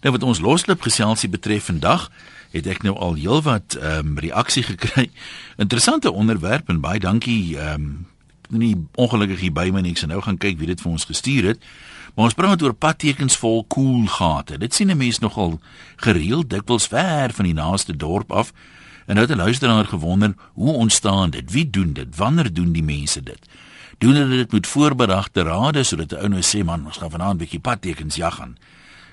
Nou wat ons loslip geselsie betref vandag, het ek nou al heelwat ehm um, reaksie gekry. Interessante onderwerp en baie dankie ehm um, nie ongelukkig hier by my nie. Ek sal nou gaan kyk wie dit vir ons gestuur het. Maar ons praat oor padtekens vol koel gate. Dit sien 'n mens nogal gereeld dikwels ver van die naaste dorp af. En nou het 'n luisteraar gewonder, hoe ontstaan dit? Wie doen dit? Wanneer doen die mense dit? Doen hulle dit met voorberegte rade sodat 'n ou nou sê man, ons gaan vanaand 'n bietjie padtekens jag gaan?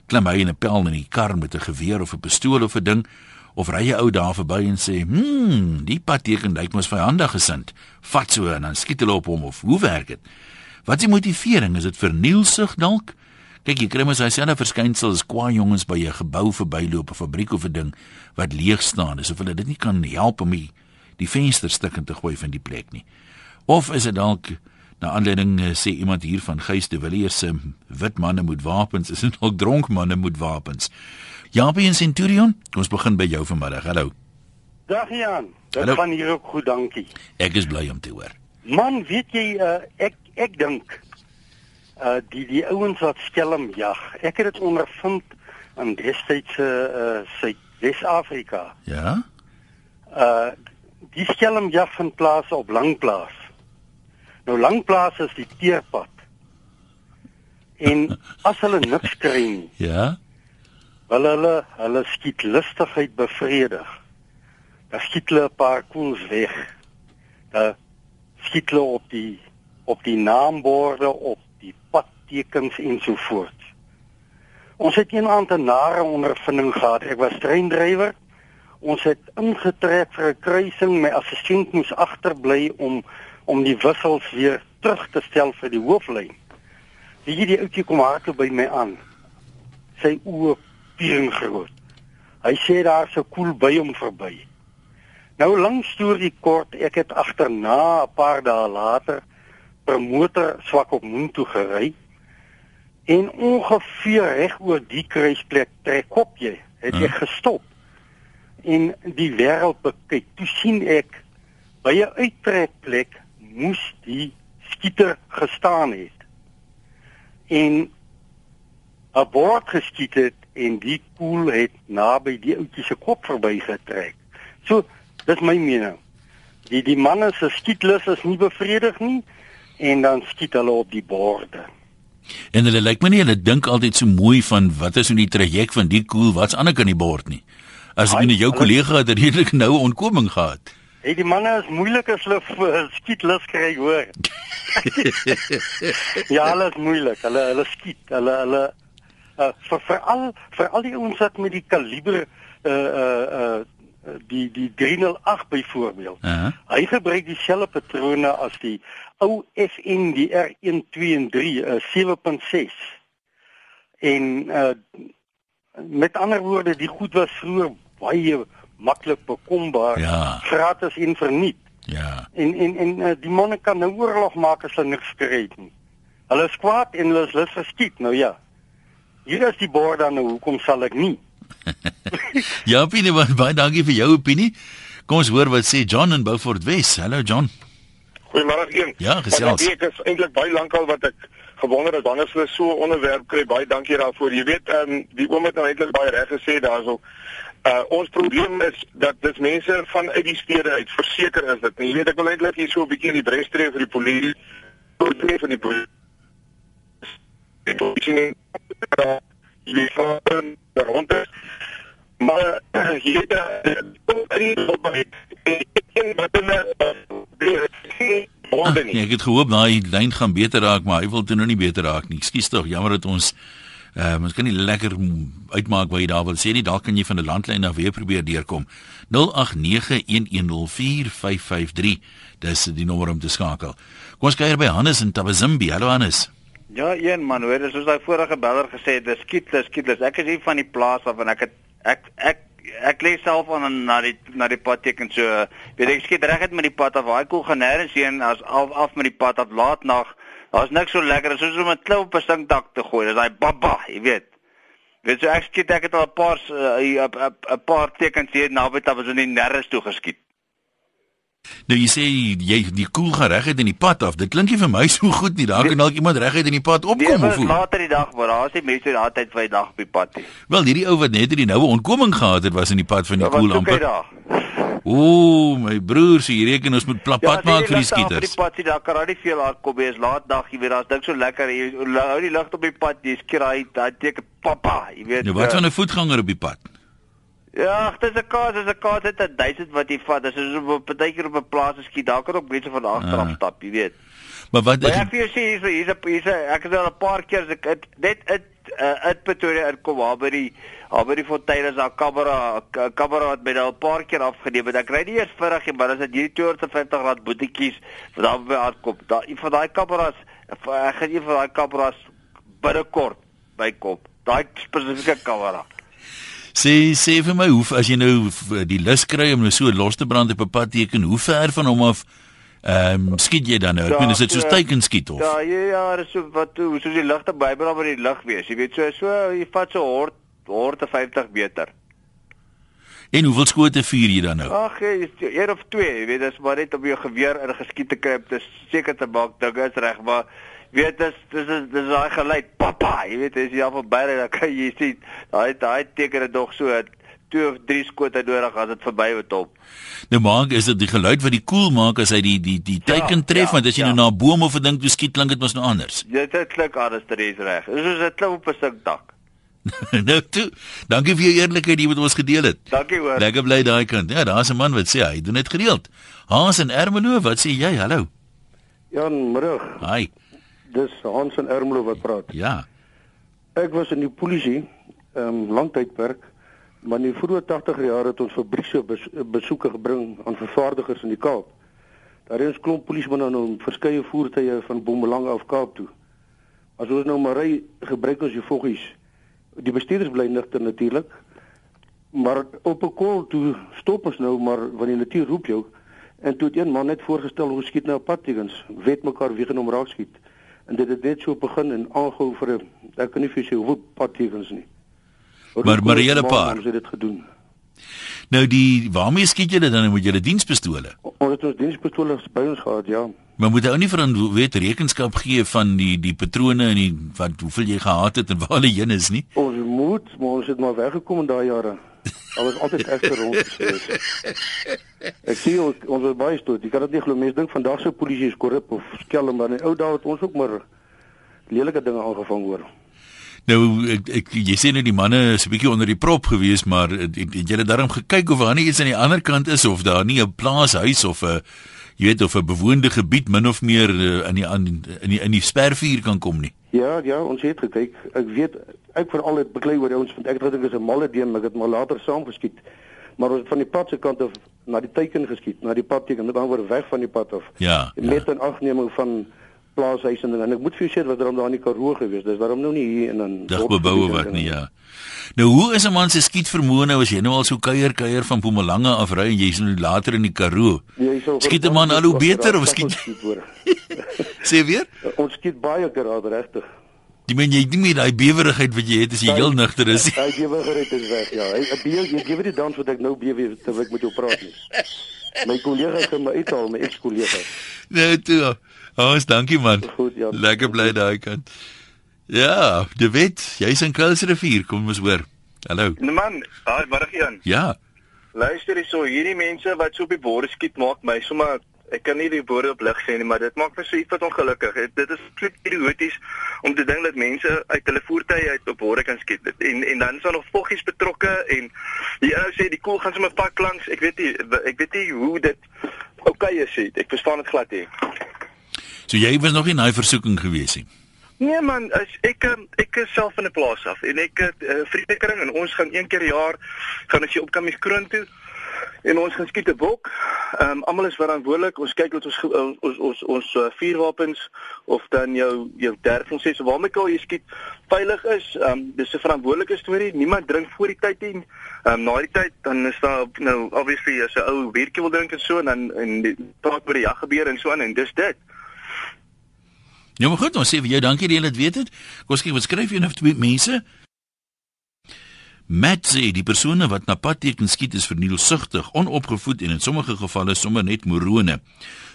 Klim hy in 'n pel in die kar met 'n geweer of 'n pistool of 'n ding of ry 'n ou daar verby en sê, "Hm, die padteken lyk mos vyandig gesind." Vat so en dan skiet hulle op hom of hoe werk dit? Wat is die motivering? Is dit vernielsig dalk? Kyk, jy kry mos hy selfe verskynsel as kwaai jongens by 'n gebou verbyloop of 'n fabriek of 'n ding wat leeg staan, asof hulle dit nie kan help om die, die venster stukkend te gooi van die plek nie. Of is dit dalk na aanleiding eh, sê iemand hier van Geys de Villiers se wit manne met wapens, is dit ook dronk manne met wapens? Jaapie en Centurion, ons begin by jou vanmiddag. Hallo. Dag Jan. Dit gaan hier ook goed, dankie. Ek is bly om te hoor. Man, weet jy uh, ek ek dink uh die die ouens wat skelm jag. Ek het dit ondervind in destydse uh Suid-Wes-Afrika. Ja. Uh die skelm jag vind plaas op Langplaas. Nou Langplaas is die teerpad. En as hulle niks kry nie. Ja. Wel hulle hulle skiet lustigheid bevredig. Dan skiet hulle 'n paar koels weg. Dan skiet hulle op die op die naamborde, op die padtekens ensovoorts. Ons het een aand 'n nare ondervinding gehad. Ek was treindrywer. Ons het ingetrek vir 'n kruising. My assistent moes agterbly om om die wissels weer terug te stel vir die hooflyn. Wie die ouetjie kom hardloop by my aan. Sy oë piering groot. Hy sê daar so koel by hom verby. Nou lank storie kort, ek het agterna 'n paar dae later promotor swak op moen toe gery en ongeveer reg oor die kruisplek trek op jy het jy hm. gestop en die wêreld bekyk toe sien ek by 'n uittrekplek moes die skieter gestaan het en 'n bord geskiet het en die koel het naby die ouetjie se kop verbygetrek so dis my mening die die manne se skietlus is nie bevredig nie en dan skiet hulle op die borde. En hulle lyk my nie hulle dink altyd so mooi van wat is in die traject van die koel wat's aan die bord nie. As jy nou jou kollega het redelik nou ontkoming gehad. Hey die manne is moeilik as hulle skiet lus kry hoor. ja, hulle is moeilik. Hulle hulle skiet. Hulle hulle uh, vir veral vir al die ouens wat met die kaliber uh uh uh die die 308 byvoorbeeld. Uh -huh. Hy gebruik dieselfde patrone as die ou FN die R12 en 3 uh, 7.6. En uh met ander woorde, die goed was vroeër baie maklik bekombaar, ja. gratis en verniet. Ja. En en en uh, die manne kan nou oorlog maak as hulle niks kry nie. Hulle is kwaad en hulle is lus geskiet. Nou ja. Hier is die bord dan nou, hoekom sal ek nie? ja, Pini, baie dankie vir jou opinie. Kom ons hoor wat sê John in Beaufort Wes. Hallo John. Goeiemôre een. Ja, gesels. Ek is eintlik baie lankal wat ek gewonder het wanneer hulle so 'n onderwerp kry. Baie dankie daarvoor. Jy weet, ehm um, die oom het nou eintlik baie reg gesê daarso. Uh ons probleem is dat dis mense van uit die stede uit verseker is dit. Jy weet ek wil eintlik hier so 'n bietjie in die bres tree vir die polisie. Tot nie van die polisie. Dit is nie jy gaan rond is. Maar jy het kom nie op my en wat hulle Ah, nee, ek het gehoop daai lyn gaan beter raak, maar hy wil toe nou nie beter raak nie. Ekskuus tog, jammer dat ons uh ons kan nie lekker uitmaak wat jy daar wil sê nie. Dalk kan jy van 'n landlyn af weer probeer deurkom. 0891104553. Dis die nommer om te skakel. Kom ons kyk by Hannes in Tabazimbi. Hallo Hannes. Ja, een man, hoor, dis soos daai vorige beller gesê het, dis skietlus, skietlus. Ek is hier van die plaas af en ek het ek ek ek lees self aan na die na die pad teken so weet ek skiet reg uit met die pad af. Daai koel gaan nêrens heen as af af met die pad af laat nag. Daar's niks so lekker soos om 'n klou op 'n sinkdak te gooi. Dis daai baba, jy weet. Weet jy ek skiet ek het al 'n paar 'n 'n paar tekens hier naby dat was in die nêrens toe geskiet. Nou jy sê jy die koel gaan reguit in die pad af. Dit klink nie vir my so goed nie. Daar kan dalk iemand reguit in die pad Nee, opkom maar of hoe? later die dag, maar daar is nie mense die altyd vir die dag op die pad nie. Wel, hierdie ou wat net hierdie noue ontkoming gehad het, was in die pad van die Ja, koel amper. Ooh, my broer, so jy reken ons moet pla- pad as jy maak vir die af skieters. die pad daar kan daar nie veel aankom nie. Is laat dag, jy weet, daar's dink so lekker. Jy hou die lig op die pad, jy skraai, daai teken papa, jy weet. Nou wat eh, van 'n voetganger op die pad? Ja, dis 'n kaas, dis 'n kaas dit 'n 1000 wat jy vat. Dis so op 'n partykeer op 'n plaas skiet. Daar kan ook mense van agteraf Ah. stap, jy weet. Maar wat Maar is ek vir jou sê hier's hier's hier's ek het al 'n paar keer ek het, net uit uh, uit Pretoria uitkom waar by die waar by die fontein is daar kamera kamera wat my daar 'n paar keer afgeneem het. Ek ry nie eers vinnig nie, maar as dit hierdie 250 rand boetiekies wat daar by aankom. Daar een van daai kameras ek gaan een van daai kameras binnekort bykom. Daai spesifieke kamera. sê sê vir my hoe as jy nou die lus kry om nou so los te brand op 'n pad teken, hoe ver van hom af ehm um, skiet jy dan nou? Ek Ja, meen is dit so so- teiken skiet of? Ja, ja, ja, dis so wat hoe soos die ligte bybel by die lig wees. Jy weet so so jy vat so hort hort 50 meter. En hoeveel skote vuur jy dan nou? Ag, is een of twee, jy weet, dis maar net om jou geweer in geskiet te kry, om te seker te maak dinge is reg, maar weet dis dis is dis daai geluid, papa, jy weet as jy al verby ry, dan kan jy sien, daai daai teken dit nog so twee of drie skote nodig as dit verby het op. Nou maak is dit die geluid wat die koel maak as hy die die die teiken tref ja, want as jy ja. nou na 'n boom of 'n ding toe skiet klink dit mos nou anders. Dit dit klink anders te reis reg. Dis soos 'n klim op 'n sinkdak. nou toe. Dankie vir jou eerlikheid hier wat ons gedeel het. Dankie hoor. Lekker bly daai kant. Ja, daar's 'n man wat sê hy doen dit gereeld. Hans en Ermelo, wat sê jy? Hallo. Jan, middag. Hi. Dis Hans en Ermelo wat praat. Ja. Ek was in die polisie, ehm um, lang tydperk, maar in die vroeë 80er jare het ons fabrieke bes, besoeke gebring aan vervaardigers in die Kaap. Daar is 'n klomp polisiemanne nou in verskeie voertuie van Bombelang af Kaap toe. As ons nou maar ry, gebruik ons die voggies. Die bestuurders bly nigter natuurlik. Maar op 'n kol toe stop ons nou maar wanneer die natuur roep jou en toe het een man net voorgestel hoe skiet nou padtekens, weet mekaar wie gaan hom raak skiet. En dit het net so begin en aangehou vir 'n ek kan nie vir jou hoeveel padtekens nie. Maar- maar 'n hele paar. Ons het dit gedoen. Nou die waarmee skiet julle dan met julle dienspistole? Ons het ons dienspistole by ons gehad, ja. Maar moet ou nie vir weet rekenskap gee van die die patrone en die wat hoeveel jy gehad het en waar hulle heen is nie? Ons moet, maar ons het maar weggekom in daai jare. Daar was altyd ekstra rond gewees. Ek sien ons, ons was baie stoot. Jy kan dit nie glo mense dink vandag se polisie is korrup of skelm, maar in ou dae het ons ook maar lelike dinge aangevang hoor. Nou ek, ek jy sê nou die manne is 'n bietjie onder die prop gewees, maar het, het, julle daarom gekyk of daar nie iets aan die ander kant is of daar nie 'n plaashuis of 'n jy weet of 'n bewoonde gebied min of meer eh, in die aan in die in die spervuur kan kom nie. Ja, ja, ons het gekyk. Ek weet ek veral het beklei oor ons want ek gedink dit is 'n malle deem, ek het maar later saam geskiet. Maar ons het van die pad se kant af na die teiken geskiet, na die padteken, met ander woorde weg van die pad af. Ja. ja. Met 'n agneming van plaashuise en. En ek moet vir jou sê dit was daarom daar in die Karoo gewees. Dis daarom nou nie hier in 'n Digbeboue wat nie ja. Nou hoe is 'n man se skietvermoë nou as jy nou al so kuier kuier van Mpumalanga af ry en jy's nou later in die Karoo? Skiet 'n man al hoe beter of skiet skiet sê weer? Ons skiet baie keer regtig. Jy meen jy het nie meer daai bewerigheid wat jy het as jy heel nigter is. gewe gered is weg, ja. Hy bewe jy gee die dans wat ek nou bewe terwyl ek met jou praat nie. My kollega gaan my uithaal, my ex-kollega. Nou toe. Ons dankie man. Goed, ja. Lekker bly daai kant. Ja, De Wet, jy's in Kuilsrivier, kom ons hoor. Hallo. Nee man, daai middag een. Ja. Luister hierso, hierdie mense wat so op die borde skiet maak my sommer ek kan nie die borde op lig sê nie, maar dit maak my so iets wat ongelukkig. Het- Dit is absoluut idioties om te dink dat mense uit hulle voertuie uit op borde kan skiet. En en dan is daar nog voggies betrokke en die ou sê die koel gaan sommer pak langs. Ek weet nie ek weet nie hoe dit oukei is nie. Ek verstaan dit glad nie. So jy was nog nie in daai versoeking gewees nie. Nee man, as ek ehm, ek is self van 'n plaas af en ek het uh, vriendekring en ons gaan een keer per jaar gaan ons hier op Kamies Kroon toe en ons gaan skiet 'n bok. Ehm um, almal is verantwoordelik. Ons kyk dat ons ge- ons ons ons, ons uh, vuurwapens of dan jou jou derfel sê so waarmee kan jy skiet veilig is. Ehm um, dis 'n verantwoordelike storie. Niemand drink voor die tyd nie. Ehm um, na die tyd dan is daar nou obviously as 'n ou biertjie wil drink en so en dan en praat oor die jag gebeur en so aan en dis dit. Ja, maar goed, ons sê vir jou dankie dat jy dit weet het. Kom ons kyk wat skryf jy nou vir twee mense. Matt sê die persone wat na padtekens skiet is vernielsugtig, onopgevoed en in sommige gevalle sommer net morone.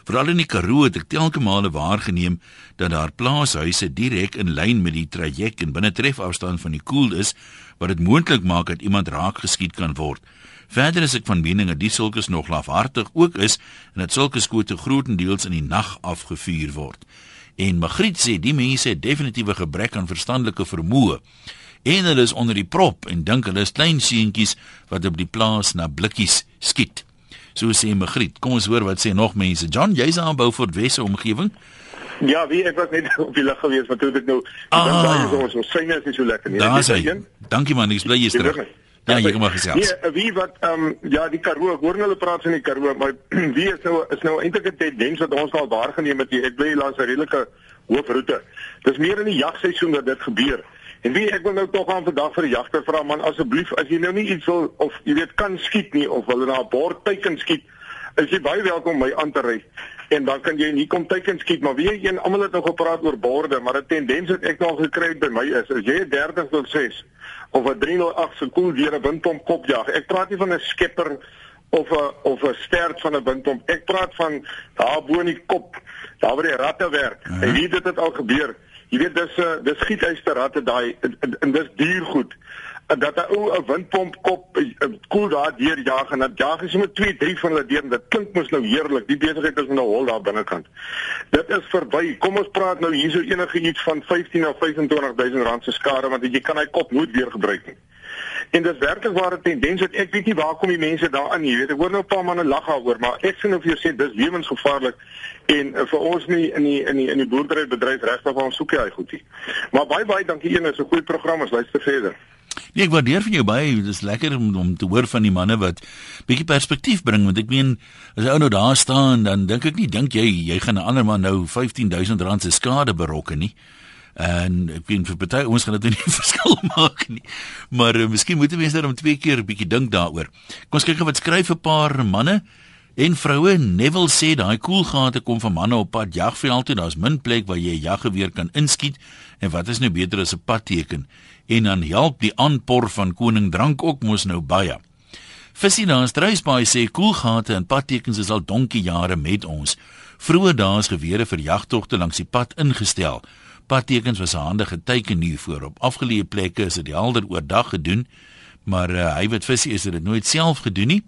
Veral in die Karoo het ek telke male waargeneem dat daar plaashuise direk in lyn met die traject en binne trefafstand van die koel is wat dit moontlik maak dat iemand raak geskiet kan word. Verder is ek van mening dat die sulkes nog lafhartig ook is en dat sulke skote grootendeels in die nag afgevuur word. En Magriet sê die mense het definitiewe gebrek aan verstandelike vermoë. En hulle is onder die prop en dink hulle is klein seentjies wat op die plaas na blikkies skiet. So sê Magriet. Kom ons hoor wat sê nog mense. John, jy's aan Beaufort Wesse omgewing. Ja, wie ek was net op die lig gewees, maar toe het ek nou ah, dan sê ons ons syne is nie so lekker nie. Daar sê. Dankie man, ek bly jy's terug. Ja, jy kom maar gesels. Nee, wie wat ehm um, ja, die Karoo, hoor hulle praat van die Karoo, maar wie is nou is nou eintlik 'n tendens wat ons al waargeneem het. Ek bly langs 'n redelike hoofroete. Dis meer in die jagseisoen dat dit gebeur. En wie ek wil nou tog aan vandag vir die jagter vra man asseblief as jy nou nie iets wil of jy weet kan skiet nie of wil na 'n bord teiken skiet is jy baie welkom my aan te ry en dan kan jy nie kom teiken skiet maar wie een almal het nou gepraat oor borde maar 'n tendens wat ek nog gekry het by my is as jy 30.6 of 'n 308 se koel deur 'n windpomp kopjag ek praat nie van 'n skepper of 'n of 'n stert van 'n windpomp ek praat van daar bo in die kop daar waar die ratte werk uh -huh. en wie dit het al gebeur Jy weet dis 'n uh, dis giethuissterratte daai en, en, en dis duur goed. Dat 'n ou 'n windpomp kop koel daar deur jag en dat jag is met 2 3 van hulle deur en dit klink mos nou heerlik. Die besigheid is nou hol daar binnekant. Dit is verby. Kom ons praat nou hierso enige iets van 15 of 25000 rand se skade want jy kan hy kop nooit weer gebruik nie. En dis werklik waar 'n tendens wat ek weet nie waar kom die mense daaraan nie. Jy weet ek hoor nou 'n paar manne lag daaroor, maar ek sien of jy sê dis lewensgevaarlik en uh, vir ons nie in die in die in die boerderybedryf regtig waar ons soek hy goed nie. Maar baie baie dankie een is 'n goeie program, ons luister verder. Nee, ek waardeer van jou baie. Dit is lekker om, om te hoor van die manne wat bietjie perspektief bring want ek meen as ou nou daar staan dan dink ek nie dink jy jy gaan 'n ander man nou 15000 rand se skade berokken nie en ek weet vir party ons gaan dit nie verskil maak nie. Maar uh, miskien moet mense dan om twee keer 'n bietjie dink daaroor. Kom ons kyk gou wat skryf 'n paar manne en vroue. Neville sê daai koelgate kom van manne op pad jagveld toe. Daar's min plek waar jy 'n jaggeweer kan inskiet en wat is nou beter as 'n padteken? En dan help die aanpor van koning drank ook mos nou baie. Visie daar Struisbaai sê koelgate en padtekens is al donkie jare met ons. Vroeger dae is gewere vir jagtogte langs die pad ingestel. Padtekens was 'n handige teken hiervoor. Op afgeleë plekke is dit helder oordag gedoen, maar uh, hy wat visie is dit nooit self gedoen nie.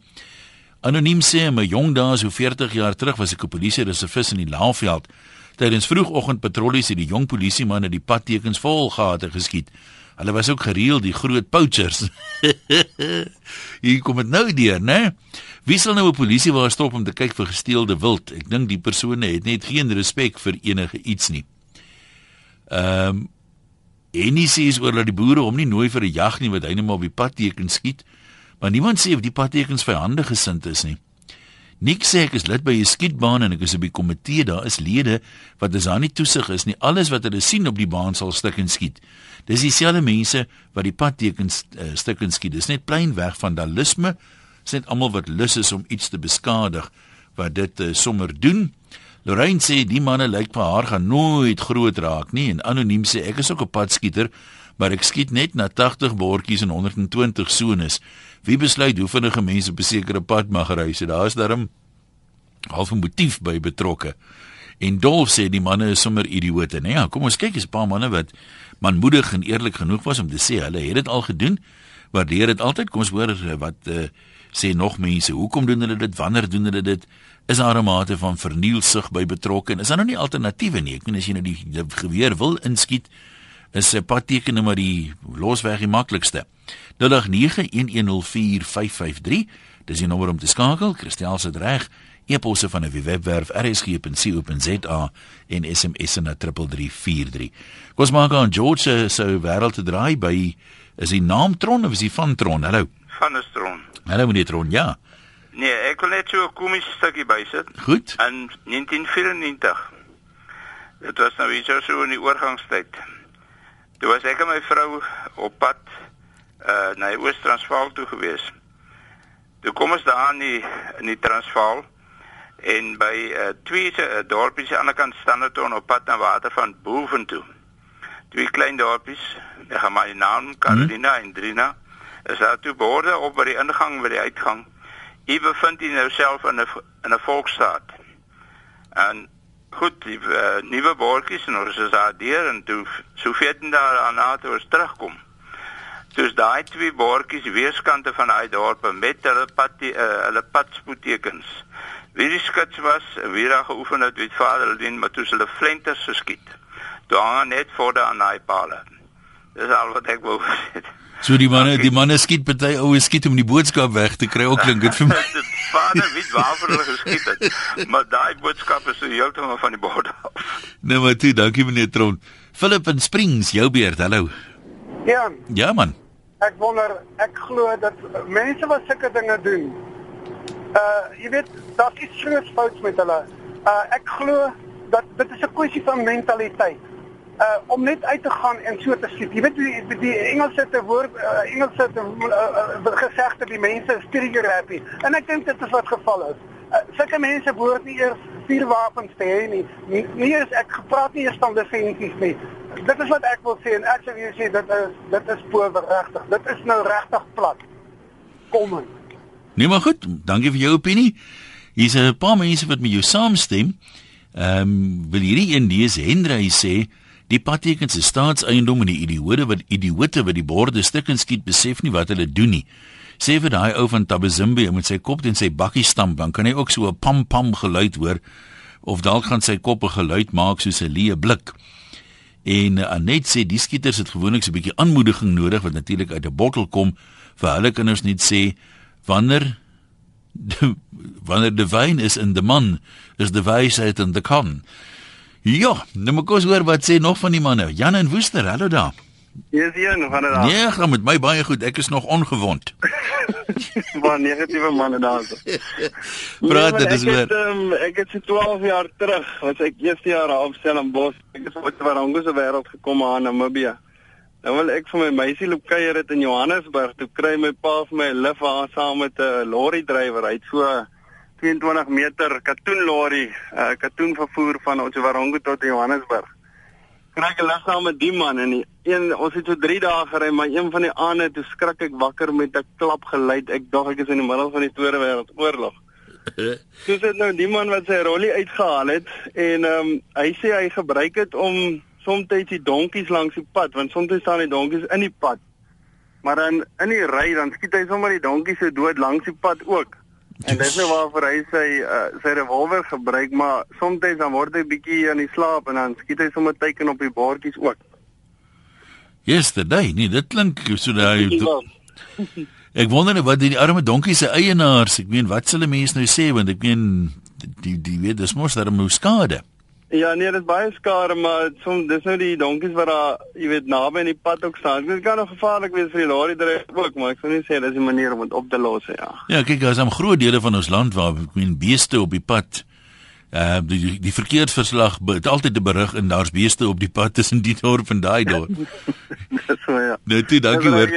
Anoniem sê my jong dae so 40 jaar terug was ek 'n polisie reservis in die Laagveld. Tydens vroegoggend patrollies het die jong polisiemanne die padtekens vol gehad geskiet. Hulle was ook gereeld die groot poachers. Hier kom dit nou deur, né? Wie sal nou 'n polisie waar stop om te kyk vir gesteelde wild? Ek dink die persone het net geen respek vir enige iets nie. Ehm um, en nie sê is oor dat die boere hom nie nooi vir 'n jag nie wat hy net maar op die padteken skiet, maar niemand sê of die padtekens vyandig gesind is nie. Nik sê ek is lid by 'n skietbaan en ek is op die komitee, daar is lede wat as daar nie toesig is nie, alles wat hulle sien op die baan sal stik en skiet. Dis dieselfde mense wat die padtekens uh, stik en skiet. Dis net plain weg van vandalisme. Dis net almal wat lus is om iets te beskadig wat dit uh, sommer doen. Lorraine sê die manne lyk vir haar gaan nooit groot raak nie en anoniem sê ek is ook 'n padskieter, maar ek skiet net na 80 bordjies en 120 sones. Wie besluit hoe vinnige mense op 'n sekere pad mag ry? So daar is darm half 'n motief by betrokke. En Dolf sê die manne is sommer idioote, nee, ja, kom ons kyk eens 'n paar manne wat manmoedig en eerlik genoeg was om te sê hulle het dit al gedoen. Waardeer dit altyd. Kom ons hoor wat uh, sê nog mense. Hoekom doen hulle dit? Wanneer doen hulle dit? is daar 'n mate van vernielsig by betrokke en is daar nou nie alternatiewe nie. Ek meen as jy nou die, die geweer wil inskiet, is 'n padteken maar die losweg die maklikste. 0891104553. Dis die nommer om te skakel. Christel se reg. E-posse van 'n webwerf rsg.co.za en SMS na 3343. Kom ons maak aan George se so wêreld te draai by is die naam Tron of is die van Tron? Hallo. Van Tron. Hallo meneer Tron. Ja. Nee, ek wil net so 'n komiese stukkie bysit. Goed. In 1994. Dit was nou iets so in die oorgangstyd. Toe was ek en my vrou op pad uh na die Oos-Transvaal toe gewees. Toe kom ons daar aan die in die Transvaal en by uh twee uh, dorpies aan die ander kant Standerton op pad na water van Boeven toe. Twee klein dorpies, ek gaan maar die naam Carolina hmm. en Drina is daar toe borde op by die ingang by die uitgang. U bevind u nou self in 'n in 'n volksstaat. En goed, die uh, nuwe bordjies en ons is daar deur en toe so 14 dae daarna toe ons terugkom. Dus daai twee bordjies weerskante van daai dorpe met hulle pad uh, hulle padspoettekens. Wie die skits was, wie daar geoefen het, weet vader hulle dien, maar toe hulle flenters geskiet. Toe hang net voor aan daai pale. Dis al wat ek wou sê. So die manne, die manne skiet party oue skiet om die boodskap weg te kry. Ook klink dit vir my. vader weet waarvoor hulle geskiet het. Maar daai boodskap is heeltemal van die bord af. Nee, maar toe, dankie meneer Tron. Philip in Springs, jou beurt. Hallo. Ja, Ja man. ek wonder, ek glo dat mense wat sulke dinge doen. Uh jy weet, daar's iets groot fouts met hulle. Uh ek glo dat dit is 'n kwessie van mentaliteit. Uh om net uit te gaan en so te skiet. Jy weet die, die Engelse te woord uh, Engelse te uh, uh, gesegde die mense sterker happy. En ek dink dit is wat geval is. Uh, sulke mense behoort nie eers vuurwapens te hê nie. Nie, eens ek gepraat nie eers van defensies nie. Dit is wat ek wil sê en ek sê jy sê dit is dit is power regtig. Dit is nou regtig plat. Kom aan. Nee maar goed, dankie vir jou opinie. Hier's 'n paar mense wat met jou saamstem. Ehm um, wil hierdie een lees Henry sê die padtekens is staatseiendom en die idioote wat idioote wat die borde stukken skiet besef nie wat hulle doen nie. Sê vir daai ou van Tabazimbi met sy kop en sy bakkie stamp, dan kan hy ook so 'n pam pam geluid hoor of dalk gaan sy kop 'n geluid maak soos 'n leë blik. En uh, Anet sê die skieters het gewoonlik so 'n bietjie aanmoediging nodig wat natuurlik uit 'n bottel kom vir hulle kinders net sê wanneer de, wanneer die wyn is in die man is die wysheid in die kan. Ja, nou moet ons hoor wat sê nog van die manne. Jan en Woester, hallo daar. Hier is een van hulle. Nee, gaan met my baie goed. Ek is nog ongewond. Maar negatiewe manne daar. Praat dit Nee, is weer. het, um, ek het so 12 jaar terug, was ek eerste jaar op Stellenbosch. Ek het uit Warango se wêreld gekom aan Namibia. Nou wil ek vir my meisie loop kuier het in Johannesburg. Toe kry my pa vir my 'n lift aan saam met 'n lorry drywer. Hy het so 22 meter katoen lorry, 'n uh, katoen vervoer van ons Warango tot Johannesburg. Kry ek 'n lift saam met die man en die een ons het so 3 dae gery, maar een van die aande toe skrik ek wakker met 'n klap geluid. Ek dink ek is in die middel van die Tweede Wêreldoorlog. Dis dit nou die man wat sy rollie uitgehaal het en ehm um, hy sê hy gebruik dit om soms die donkies langs die pad want soms staan die donkies in die pad. Maar dan in die ry dan skiet hy sommer die donkies so dood langs die pad ook. En dis nou waarvoor hy sy uh, sy revolver gebruik, maar soms dan word hy bietjie aan die slaap en dan skiet hy sommer teiken op die bordjies ook. Yesterday, nee, dit klink so daai Ek wonder net wat die arme donkie se eienaars, ek meen wat s'hulle mense nou sê want ek meen die die weet dis mos daar moet skade. Ja, nee, dit is baie skare, maar soms dis nou die donkies wat daar, jy weet, naby in die pad ook staan. Dit kan nog gevaarlik wees vir die lorry drywer ook, maar ek sou nie sê dis 'n manier om dit op te los, ja. Ja, kyk, daar's 'n groot dele van ons land waar ek meen beeste op die pad. Uh die die, verkeersverslag het altyd 'n berig en daar's beeste op die pad tussen die dorp en daai dorp. Dis so ja. Nou toe, dankie hoor.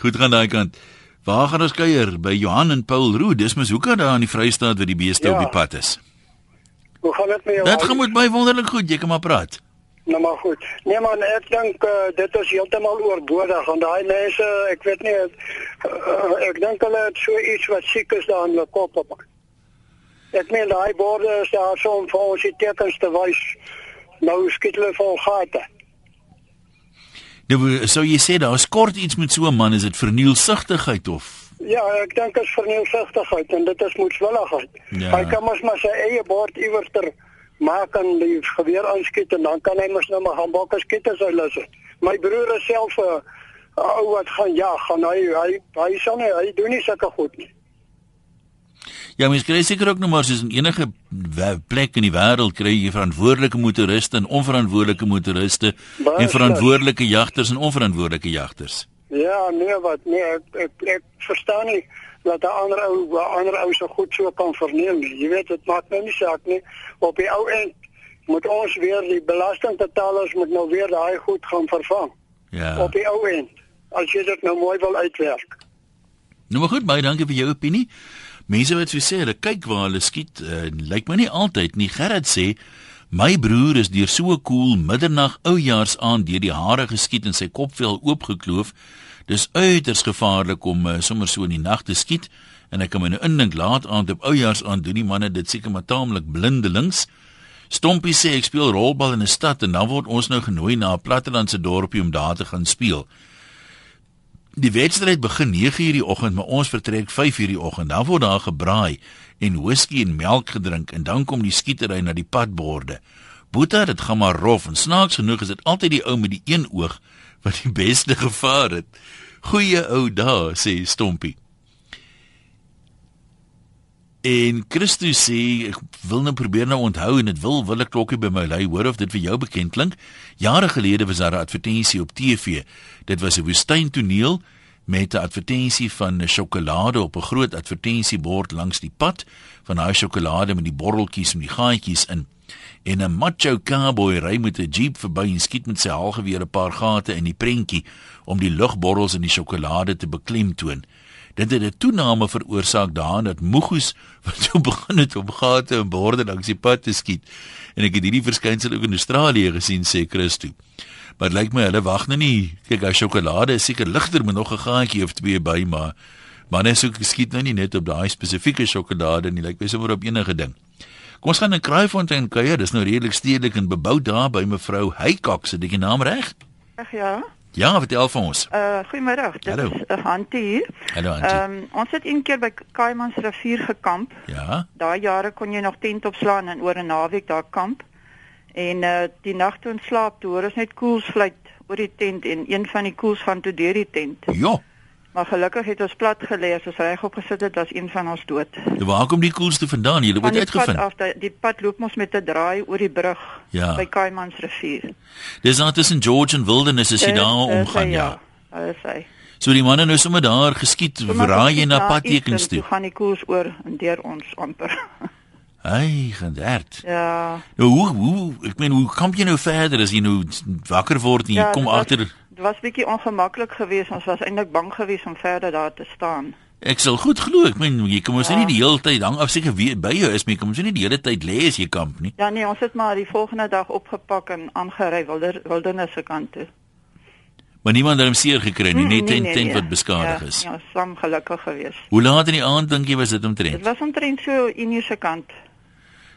Goed gaan daai kant. Waar gaan ons kuier? By Johan en Paul Roo. Dis mos hoekom daar in die Vrystaat waar die beeste Ja. op die pad is. Hoe gaan dit met jou? Dit gaan met my wonderlik goed. Jy kan maar praat. Nou maar goed. Nee man, ek dink uh, dit is heeltemal oorbodig want daai mense, ek weet nie uh, ek dink hulle het so iets wat siek is daar in hulle kop op. Ek meen daai borde is daar so om vir ons die tekens te wys. Nou skiet hulle vol gate. Nou sou jy sê daar's kort iets met so 'n man, is dit vernielsigtigheid of Ja, ek dink dit is vernielsigtigheid en dit is moedswilligheid. Ja. Hy kan mos maar sy eie bord iewers ter maak en die geweer aanskiet en dan kan hy mos nou maar gaan bakke skiet as hy lus het. My broer is self 'n uh, ou wat gaan jag, gaan hy hy hy sal nie hy doen nie sulke goed nie. Ja, mens kry seker ook nog maar soos in enige plek in die wêreld kry jy verantwoordelike motoriste en onverantwoordelike motoriste en verantwoordelike jagters en onverantwoordelike jagters. Ja, nee wat nee, ek ek, ek verstaan nie dat 'n ander ou 'n ander ou so goed so kan verniel nie. Jy weet dit maak nou nie saak nie. Op die ou end moet ons weer die belastingbetalers moet nou weer daai goed gaan vervang. Ja. op die ou end as jy dit nou mooi wil uitwerk. Nou maar goed, baie dankie vir jou opinie. Mense wat so sê, hulle kyk waar hulle skiet, uh, lyk my nie altyd nie. Gerrit sê My broer is deur so 'n koel middernag oujaars aan deur die hare geskiet en sy kopvel oopgekloof. Dis uiters gevaarlik om uh, sommer so in die nag te skiet en ek kan my nou indink laat aand op oujaars aan doen die manne dit seker maar taamlik blindelings. Stompie sê ek speel rolbal in 'n stad en dan word ons nou genooi na 'n plattelandse dorpie om daar te gaan speel. Die wedstryd begin 9:00 die oggend, maar ons vertrek 5:00 die oggend. Dan word daar gebraai en whisky en melk gedrink en dan kom die skietery na die padborde. Boeta, dit gaan maar rof en snaaks genoeg is dit altyd die ou met die een oog wat die beste gevaar het. Goeie ou dae, sê Stompie. En Christus sê ek wil nou probeer nou onthou en dit wil wil 'n klokkie by my lei hoor of dit vir jou bekend klink. Jare gelede was daar 'n advertensie op TV. Dit was 'n woestyntoneel met 'n advertensie van 'n sjokolade op 'n groot advertensiebord langs die pad van daai sjokolade met die borreltjies en die gaatjies in. En 'n macho cowboy ry met 'n jeep verby en skiet met sy haalgeweer 'n paar gate in die prentjie om die lugborrels in die sjokolade te beklemtoon. Dit het 'n toename veroorsaak daarin dat moegoes wat so begin het om gate en borde langs die pad te skiet. En ek het hierdie verskynsel ook in Australië gesien sê Christo. Maar lyk my hulle wag nou nie. Kyk, hy sjokolade is seker ligter met nog 'n gaatjie of twee by, maar manne sou skiet nou nie net op daai spesifieke sjokolade nie, lyk my sommer op enige ding. Kom ons gaan in Kraaifontein kuier. Dis nou redelik stedelik en bebou daar by mevrou Heykok se die naam reg? Ag ja. Ja, vertel vir ons. Uh goeiemiddag. Dit Hallo. is 'n Hantie hier. Hallo Antjie. Ehm um, ons het een keer by Kaimans rivier gekamp. ja. Daai jare kon jy nog tent opslaan en oor 'n naweek daar kamp. En uh die nag toe ons slaap, toe hoor ons net koels fluit oor die tent en een van die koels gaan toe deur die tent. Ja. Maar gelukkig het ons plat gelê, as ons regop gesit het, was een van ons dood. Nou, Waar kom die koelste vandaan? Jy het Van dit die pad uitgevind. af, die, die pad loop mos met 'n draai oor die brug Ja. by Kaimans rivier. Dis nou tussen George en Wilderness as jy Dis- daar dis omgaan, ja. Daar is hy. So die manne nou sommer daar geskiet, raai jy na padtekens toe. Toe gaan die koers oor en deur ons amper. Hy gedert. ja. Nou hoe hoe ek meen hoe kom jy nou verder as jy nou wakker word en jy ja, kom dit was- agter Dit was bietjie ongemaklik geweest. Ons was eintlik bang geweest om verder daar te staan. Ek sal goed glo, ek meen jy kom ons Ja. nie die hele tyd hang af seker wie by jou is, maar jy kom ons nie die hele tyd lê as jy kamp nie. Ja nee, ons het maar die volgende dag opgepak en aangery wilder wildernis se kant toe. Maar niemand het hom seer gekry nie, Mm, net nee, tent nee, tent nee. wat beskadig ja, is. Ja, sam gelukkig geweest. Hoe laat in die aand dink jy was dit Dit omtrent? was omtrent so in hierdie se kant.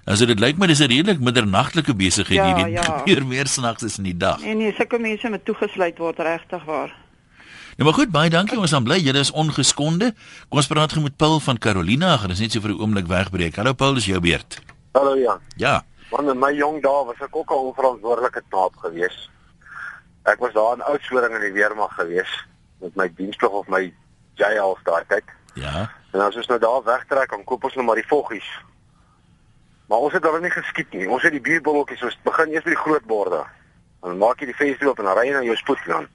Also dit lyk my dis 'n redelik middernagtelike besigheid Ja, hierdie ja. gebeur meer snags as in die dag. Nee nee, sulke mense moet toegesluit word regtig waar. Nou maar goed, baie dankie. Ons is bly julle is ongeskonde. Kom ons praat gou met Paul van Carolina. Gaan ons net so vir 'n oomblik wegbreek. Hallo Paul, dis jou beurt. Hallo Jan. Ja. Want in my jong dae was ek ook 'n onverantwoordelike knaap geweest. Ek was daar in Oudtshoorn in die weermag geweest met my diensplig of my JL daai tyd. Ja. En as ons nou daar wegtrek, dan koop ons nou maar die voggies. Maar ons het hulle nie geskiet nie. Ons het die bierbolletjies, ons begin eers met die groot borde. Dan maak jy die venster oop en dan ry jy na jou spoed dan.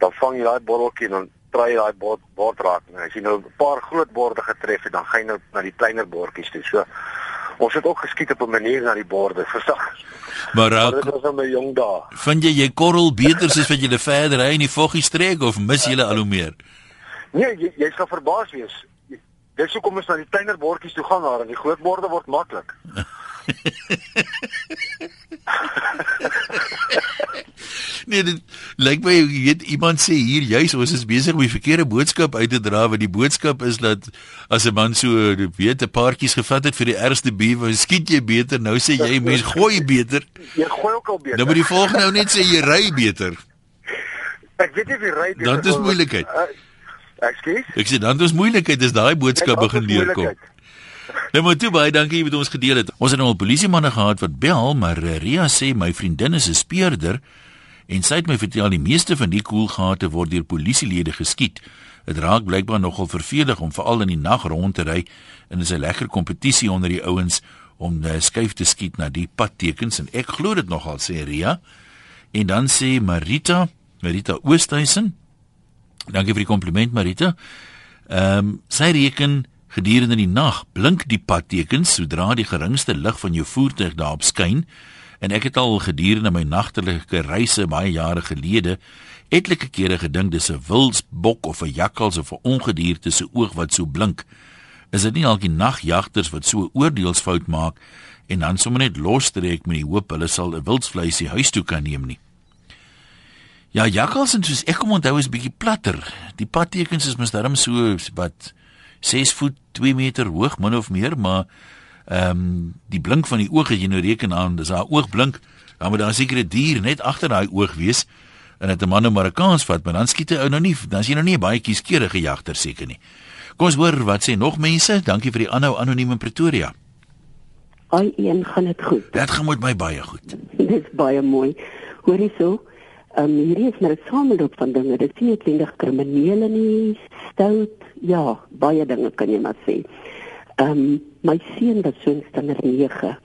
Dan vang jy daai botteltjie en dan jy daai bord bord raak. En as jy nou 'n paar groot borde getref het, dan gaan jy nou na die kleiner bordjies toe. So ons het ook geskiet op 'n manier na die borde, versag. Maar Maar uh, dit was in my jong dae. vind jy jy korrel beter soos wat jy verder ry in die voggie streek of mis jy al hoe meer? Nee, jy jy sal verbaas wees. Dis hoekom ons na die kleiner bordjies toe gaan daar en die groot borde word maklik. Nee, dit lyk my jy weet iemand sê hier juis ons is besig om die verkeerde boodskap uit te dra want die boodskap is dat as 'n man so weet 'n paartjies gevat het vir die ergste bewe, skiet jy beter. Nou sê jy mens gooi beter. Jy gooi ook al beter. Nou moet die volgende ou net sê jy ry beter. Ek weet nie wie ry beter. Dan is moeilikheid. Uh, Ekskuus? Ek sê dan is moeilikheid as daai boodskap begin moeilikheid. Nou maar toe baie dankie met ons gedeel het. Ons het nou al polisiemanne gehad wat bel, maar Ria sê my vriendin is 'n speurder en sy het my vertel die meeste van die koelgate word deur polisielede geskiet. Dit raak blykbaar nogal vervelig om veral in die nag rond te ry en is 'n lekker kompetisie onder die ouens om uh, skuif te skiet na die padtekens en ek glo dit nogal sê Ria. En dan sê Marita, Marita Oosthuizen. Dankie vir die kompliment Marita. Ehm um, sy reken gedurende die nag blink die padtekens sodra die geringste lig van jou voertuig daarop skyn en ek het al gedurende my nagtelike reise baie jare gelede etlike kere gedink dis 'n wilsbok of 'n jakkals of 'n ongedierte se oog wat so blink. Is dit nie al die nagjagters wat so oordeelsfout maak en dan sommer net losstreek met die hoop hulle sal 'n wildsvleisie huis toe kan neem nie? Ja, jakkals en soos ek kom onthou is bietjie platter. Die padtekens is mos darm so wat 6 voet 2 meter hoog min of meer, maar ehm um, die blink van die oog as jy nou reken aan, dis haar oog blink, dan moet daar seker 'n dier net agter daai oog wees en dit 'n man Amerikaans vat, maar dan skiet hy ou nou nie, dan is jy nou nie 'n baie kieskeurige jagter seker nie. Kom ons hoor wat sê nog mense. Dankie vir die aanhou anoniem in Pretoria. Ai, een gaan dit goed. Dit gaan met my baie goed. Dit is baie mooi. Hoorie so, ehm um, hierdie is maar 'n sameloop van dinge. Dit is nie noodwendig kriminele nie, stout, ja, baie dinge kan jy maar sê. Ehm um, my seun was so in standaard 9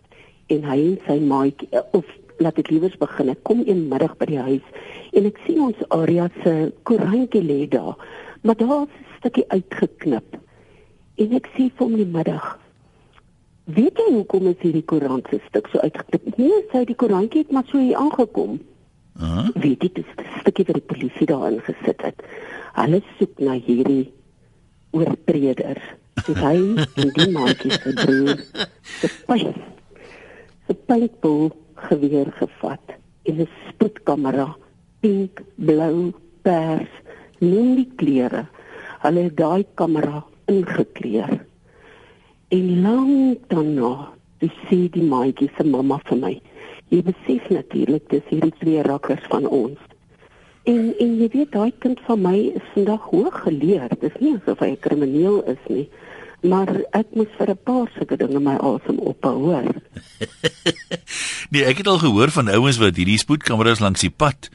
en hy en sy maatjie eh, of laat ek liewers begin. Ek kom een middag by die huis en ek sien ons area se koerantjie lê daar, maar daar's 'n stukkie uitgeknip. En ek sê vir hom die middag Weet jy hoekom is hierdie koerant se stuk so uitgeknip? Nee, sy die koerantjie het maar so hier aangekom. Uh -huh. Weet jy dis 'n stukkie wat die polisie daarin gesit het. Hulle soek na hierdie oortreders. Dis hy en die maatjie se broer. Se pyn. Se pynbol geweer gevat en 'n spoedkamera pink, blou, pers, noem die kleure. Hulle het daai kamera ingekleer. En lank daarna, dis sê die maatjie se mamma vir my. Jy besef natuurlik dis hierdie twee rakkers van ons. En en jy weet daai kind van my is vandag hoog geleer. Dis nie asof hy 'n krimineel is nie. Maar ek moes vir 'n paar sulke dinge my asem ophou, hoor. nee, ek het al gehoor van ouens wat hierdie spoedkameras langs die pad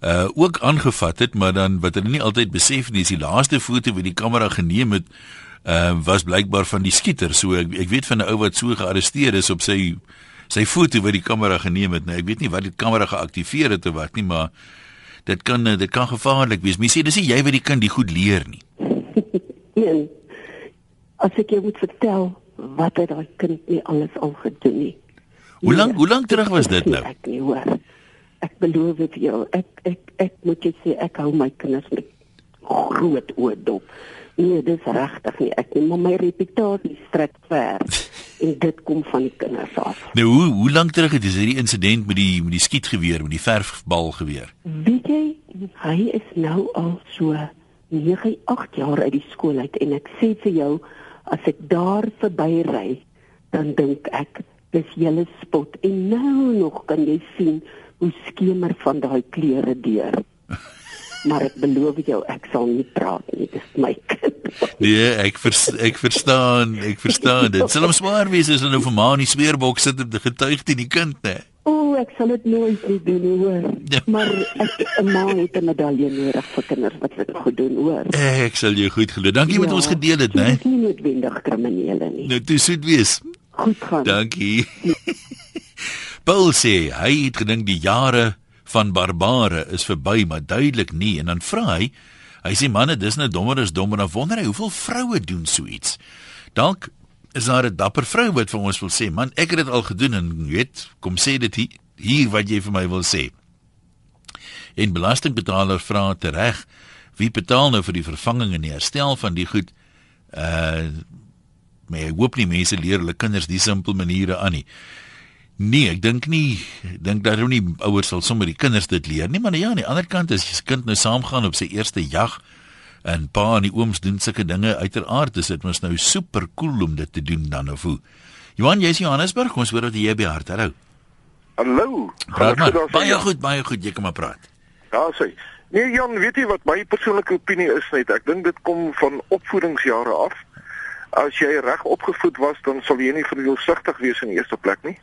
uh ook aangevat het, maar dan wat hulle nie altyd besef nie, is die laaste foto wat die kamera geneem het, uh was blykbaar van die skieter. So ek ek weet van 'n ou wat so gearresteer is op sy sy foto wat die kamera geneem het. Nou ek weet nie wat die kamera geaktiveer het of wat nie, maar dit kan dit kan gevaarlik wees. Mens sê dis nie jy wat die kind die goed leer nie. Nee. As ek jou moet vertel wat het daai kind nie alles al gedoen nie. Hoe lank hoe lank terug was dit nou? Ek nie hoor. Ek beloof vir jou, ek ek ek moet jy sê ek hou my kinders met groot oë dop. Nee, dis regtig nie. Ek neem my reputasie strek ver en dit kom van die kinders af. Nou hoe hoe lank terug het hierdie insident met die met die skietgeweer, met die verfbal geweer? Weet jy, hy is nou al so 9, 8 jaar uit die skool uit en ek sê vir jou as ek daar verby ry, dan dink ek dis julle spot en nou nog kan jy sien hoe skemer van daai kleure deur. maar ek beloof jou ek sal nie praat nie. Dis my kind. Nee ek vers, ek verstaan ek verstaan dit. Sal hom swaar wees as hy nou vir ma in die smeerbok sit om te getuig teen die kind nê o ek sal dit nooit nie doen hoor. Ja. maar ek 'n ma het 'n medalje nodig vir kinders wat dit goed doen hoor. Ek sal jou goed glo. Dankie ja, met ons gedeel het nê dis nie noodwendig kriminele nie. Nou dis goed wees. Goed gaan. Dankie. Paul sê hy het gedink die jare van barbare is verby, maar duidelik nie en dan vra hy, hy sê manne, dis nou dommer as dommer, dan wonder hy hoeveel vroue doen so iets. Dalk is daar 'n dapper vrou wat vir ons wil sê, man, ek het dit al gedoen en weet, kom sê dit hier, hier wat jy vir my wil sê. En belastingbetaler vra tereg, wie betaal nou vir die vervanging en die herstel van die goed? Uh maar ek hoop nie mense leer hulle kinders die simpel maniere aan nie. Nee, ek dink nie dink dat hulle nie ouers sal sommer die kinders dit leer nie, maar ja, aan die ander kant as jy se kind nou saamgaan op sy eerste jag en pa en die ooms doen sulke dinge uiteraard is dit mos nou super cool om dit te doen dan of hoe. Johan, jy's Johannesburg, ons hoor dat jy by hart. Hallo. Hallo. Baie goed, baie goed, jy kan maar praat. Ja, sê. Nee, Jan, weet jy wat my persoonlike opinie is net? Ek dink dit kom van opvoedingsjare af. As jy reg opgevoed was, dan sal jy nie verdeelsigtig wees in die eerste plek nie.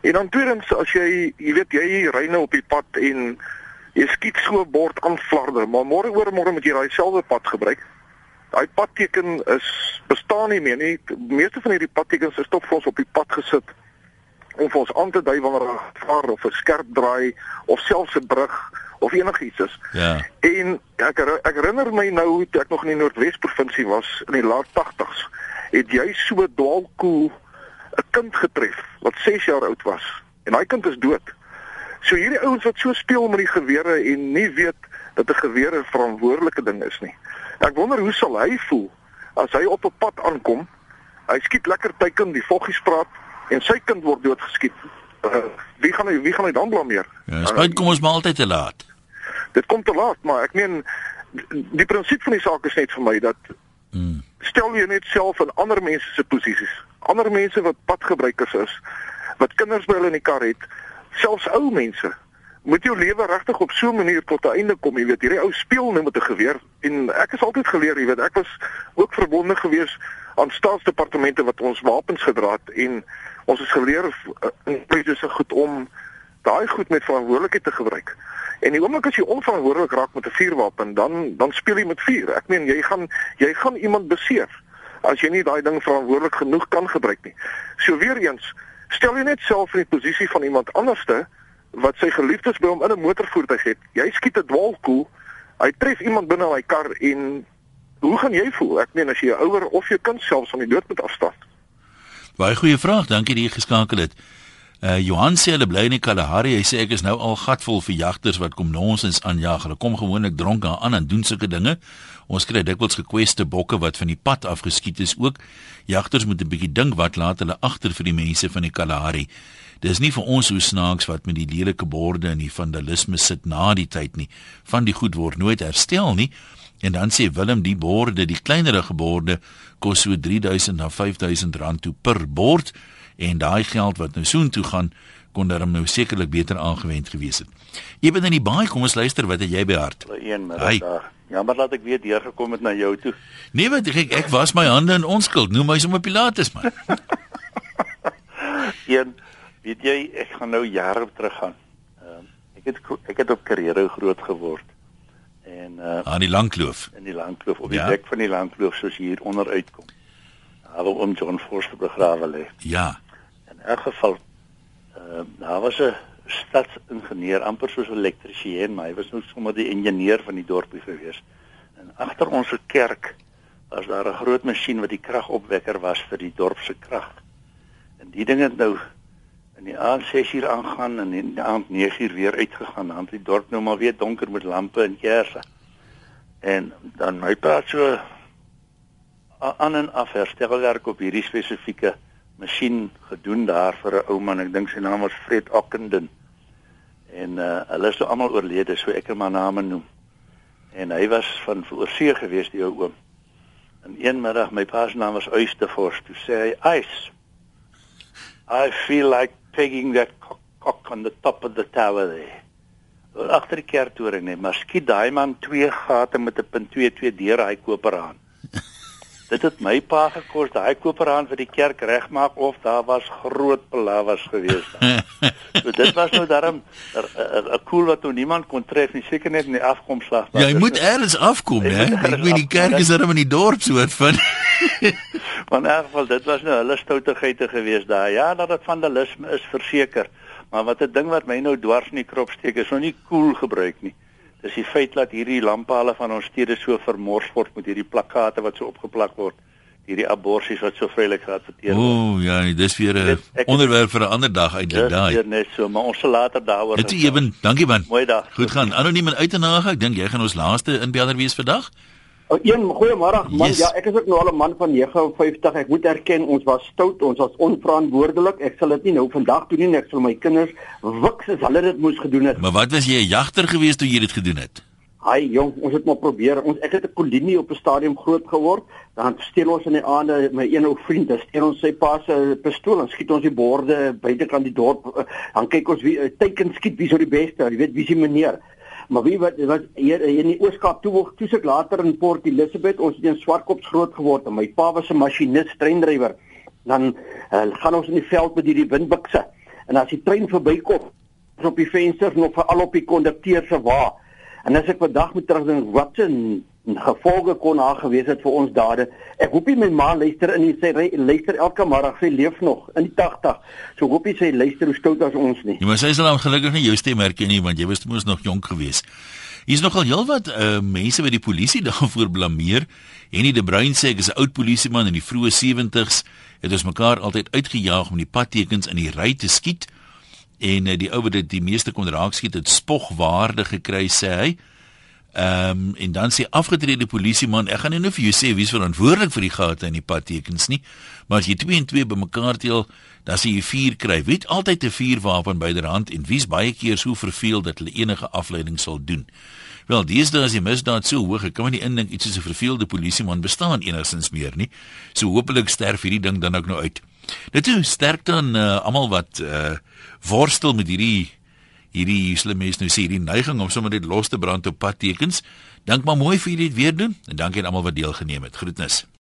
En dan tweedens as jy, jy weet jy ry nou op die pad en jy skiet so 'n bord aan flarder, maar môre oor môre moet jy daai selfde pad gebruik. Daai padteken is bestaan nie meer nie. Die meeste van hierdie padtekens is tog vir ons op die pad gesit om vir ons aan te dui wanneer 'n vaar of 'n skerp draai of selfs 'n brug of enigiets is. Ja. En ek ek herinner my nou toe ek nog in die Noordwes provinsie was in die laat 80s, het jy so dwaalkoel cool 'n kind getref wat 6 jaar oud was en daai kind is dood. So hierdie ouens wat so speel met die gewere en nie weet dat 'n geweer 'n verantwoordelike ding is nie. Ek wonder hoe sal hy voel as hy op 'n pad aankom, hy skiet lekker teiken die voggies praat en sy kind word doodgeskiet. Uh, wie gaan hy wie gaan hy dan blameer? Ja, spyt kom ons maar altyd te laat. Dit kom te laat, maar ek meen die, die prinsip van die saak is net vir my dat Mm. stel jy net self in ander mense se posisies. Ander mense wat padgebruikers is, wat kinders by hulle in die kar het, selfs ou mense. Moet jou lewe regtig op so 'n manier tot 'n einde kom, jy weet, hierdie ou speel nou met 'n geweer en ek is altyd geleer, jy weet, ek was ook verbonde gewees aan staatsdepartemente wat ons wapens gedra het en ons is geleer uh, in presies goed om daai goed met verantwoordelikheid te gebruik. En die oomblik as jy onverantwoordelik raak met 'n vuurwapen, dan dan speel jy met vuur. Ek meen jy gaan jy gaan iemand beseer as jy nie daai ding verantwoordelik genoeg kan gebruik nie. So weer eens, stel jy net self in die posisie van iemand anderste wat sy geliefdes by hom in 'n motorvoertuig het. Jy skiet 'n dwaalkoel. Hy tref iemand binne daai kar en hoe gaan jy voel? Ek meen as jy 'n ouer of jou kind selfs van die dood moet afstaan. Baie goeie vraag. Dankie dat jy geskakel het. Uh Johan sê hulle bly in die Kalahari. Hy sê ek is nou al gatvol vir jagters wat kom nonsens aanjag. Hulle kom gewoonlik dronk aan en doen sulke dinge. Ons kry dikwels gekweste bokke wat van die pad afgeskiet is ook. Jagters moet 'n bietjie dink wat laat hulle agter vir die mense van die Kalahari. Dis nie vir ons hoe snaaks wat met die lelike borde en die vandalisme sit na die tyd nie. Van die goed word nooit herstel nie. En dan sê Willem die borde, die kleinerige borde kos so 3000 na 5000 rand toe per bord en daai geld wat nou soontoe gaan kon daarom nou sekerlik beter aangewend gewees het. Jy ben in die baie, kom ons luister wat het jy by hart? Een middag daar. Jammer dat ek weer deurgekom het na jou toe. Nee, wat ek ek was my hande in onskuld. Noem my sommer Pilatus man. Een, weet jy, ek gaan nou jare terug gaan. Ehm ek het ek het op Karere groot geword. En uh aan die Langkloof. in die Langkloof op die Ja. dek van die Langkloof soos hier onder uitkom. Daar waar oom John Forster begrawe lê. Ja. In elk geval ehm daar was 'n stadsingenieur amper soos 'n elektriesien, maar hy was nou sommer die ingenieur van die dorpie gewees. En agter ons kerk was daar 'n groot masjien wat die kragopwekker was vir die dorp se krag. En die ding het nou in die aand 6uur aangaan en in die aand 9uur weer uitgegaan. Dan het die dorp nou maar weer donker met lampe en kersse. En dan my praat so aan en af herstelwerk op hierdie spesifieke masjien gedoen daar vir 'n ou man. Ek dink sy naam was Fred Ockenden. En uh hulle is nou almal oorlede, so ek kan maar name noem. En hy was van oorsee gewees die ou oom. En een middag my pa se naam was Oysterfors, toe sê hy ice. I feel like pegging that cock, cock on the top of the tower there. Wel agter die kerktoring net, maar skiet daai man twee gate met 'n punt 22 deur hy koperhaan. Dit het my pa gekos daai koperhaan vir die kerk regmaak of daar was groot palawas gewees daar. so dit was nou daarom 'n koel wat nou niemand kon tref nie, seker net in die afkomslag. Jy moet eers afkom, hè? Ek weet die kerk is daar in die dorp soort van. Maar in elk geval dit was nou hulle stoutigheide gewees daar. Ja, dat dit vandalisme is verseker. Maar wat 'n ding wat my nou dwars in die krop steek is nou nie cool gebruik nie. Dis die feit dat hierdie lamppale van ons stede so vermors word met hierdie plakkate wat so opgeplak word. Hierdie aborsies wat so vrylik geadverteer word. Ooh, ja, dis weer 'n onderwerp vir 'n ander dag eintlik Dis daai. weer net so, maar ons sal later daaroor Dit is ewen. Dankie man. Mooi dag. Goed gaan. Anoniem en Uitenhage. Ek dink jy gaan ons laaste inbeller wees vandag. Oh, een goeiemôre man. Yes. Ja, ek is ook nou al 'n man van 59. Ek moet erken ons was stout, ons was onverantwoordelik. Ek sal dit nie nou vandag doen nie. Ek sal my kinders wiks as hulle dit moes gedoen het. Maar wat was jy 'n jagter geweest toe jy dit gedoen het? Haai jong, ons het maar probeer. Ons ek het 'n kolonie op 'n stadium groot geword. Dan steel ons in die aande my een ou vriend, dan steel ons sy pa se pistool en skiet ons die borde buitekant die dorp. Eh, Dan kyk ons wie eh, teiken skiet wie sou die beste, jy weet wie se meneer. Maar wie wat was hier in die Ooskaap toe toe sit later in Port Elizabeth, ons het in Swartkops groot geword en my pa was 'n masjinis, treindrywer. Dan uh, gaan ons in die veld met hierdie windbukse. En as die trein verbykom, op die vensters nog veral op die kondukteur se wa. En as ek vandag moet terugdink wat 'n gevolge kon daar gewees het vir ons dade. Ek hoop nie my ma luister in sy luister elke middag, sy leef nog in die 80. So hoop nie sy luister hoe stout as ons nie. Ja, maar sy sal dan gelukkig nie jou stem herken nie want jy was mos nog jonk geweest. Hier's nogal heelwat uh, mense wat die polisie daarvoor blameer. Henny de Bruin sê ek is 'n oud polisieman in die vroeë 70's het ons mekaar altyd uitgejaag om die padtekens in die ry te skiet en uh, die ou wat dit die meeste kon raak skiet het spogwaarde gekry sê hy. Ehm um, en dan sê afgetrede polisieman, ek gaan nie nou vir jou sê wie's verantwoordelik vir die gate in die padtekens nie, maar as jy 2 en 2 bymekaar tel, dan sê jy 4 kry. Wie het altyd 'n vuurwapen byderhand en wie's baie keer so verveel dat hulle enige afleiding sal doen? Wel, deesdae is die misdaad so hoog, ek kan my nie indink iets soos 'n verveelde polisieman bestaan enigsins meer nie. So hopelik sterf hierdie ding dan ook nou uit. Dit is sterk dan uh, almal wat uh, worstel met hierdie hierdie slim mense nou sê hierdie neiging om sommer net los te brand op padtekens. Dank maar mooi vir dit weer doen en dankie aan almal wat deelgeneem het. Groetnis.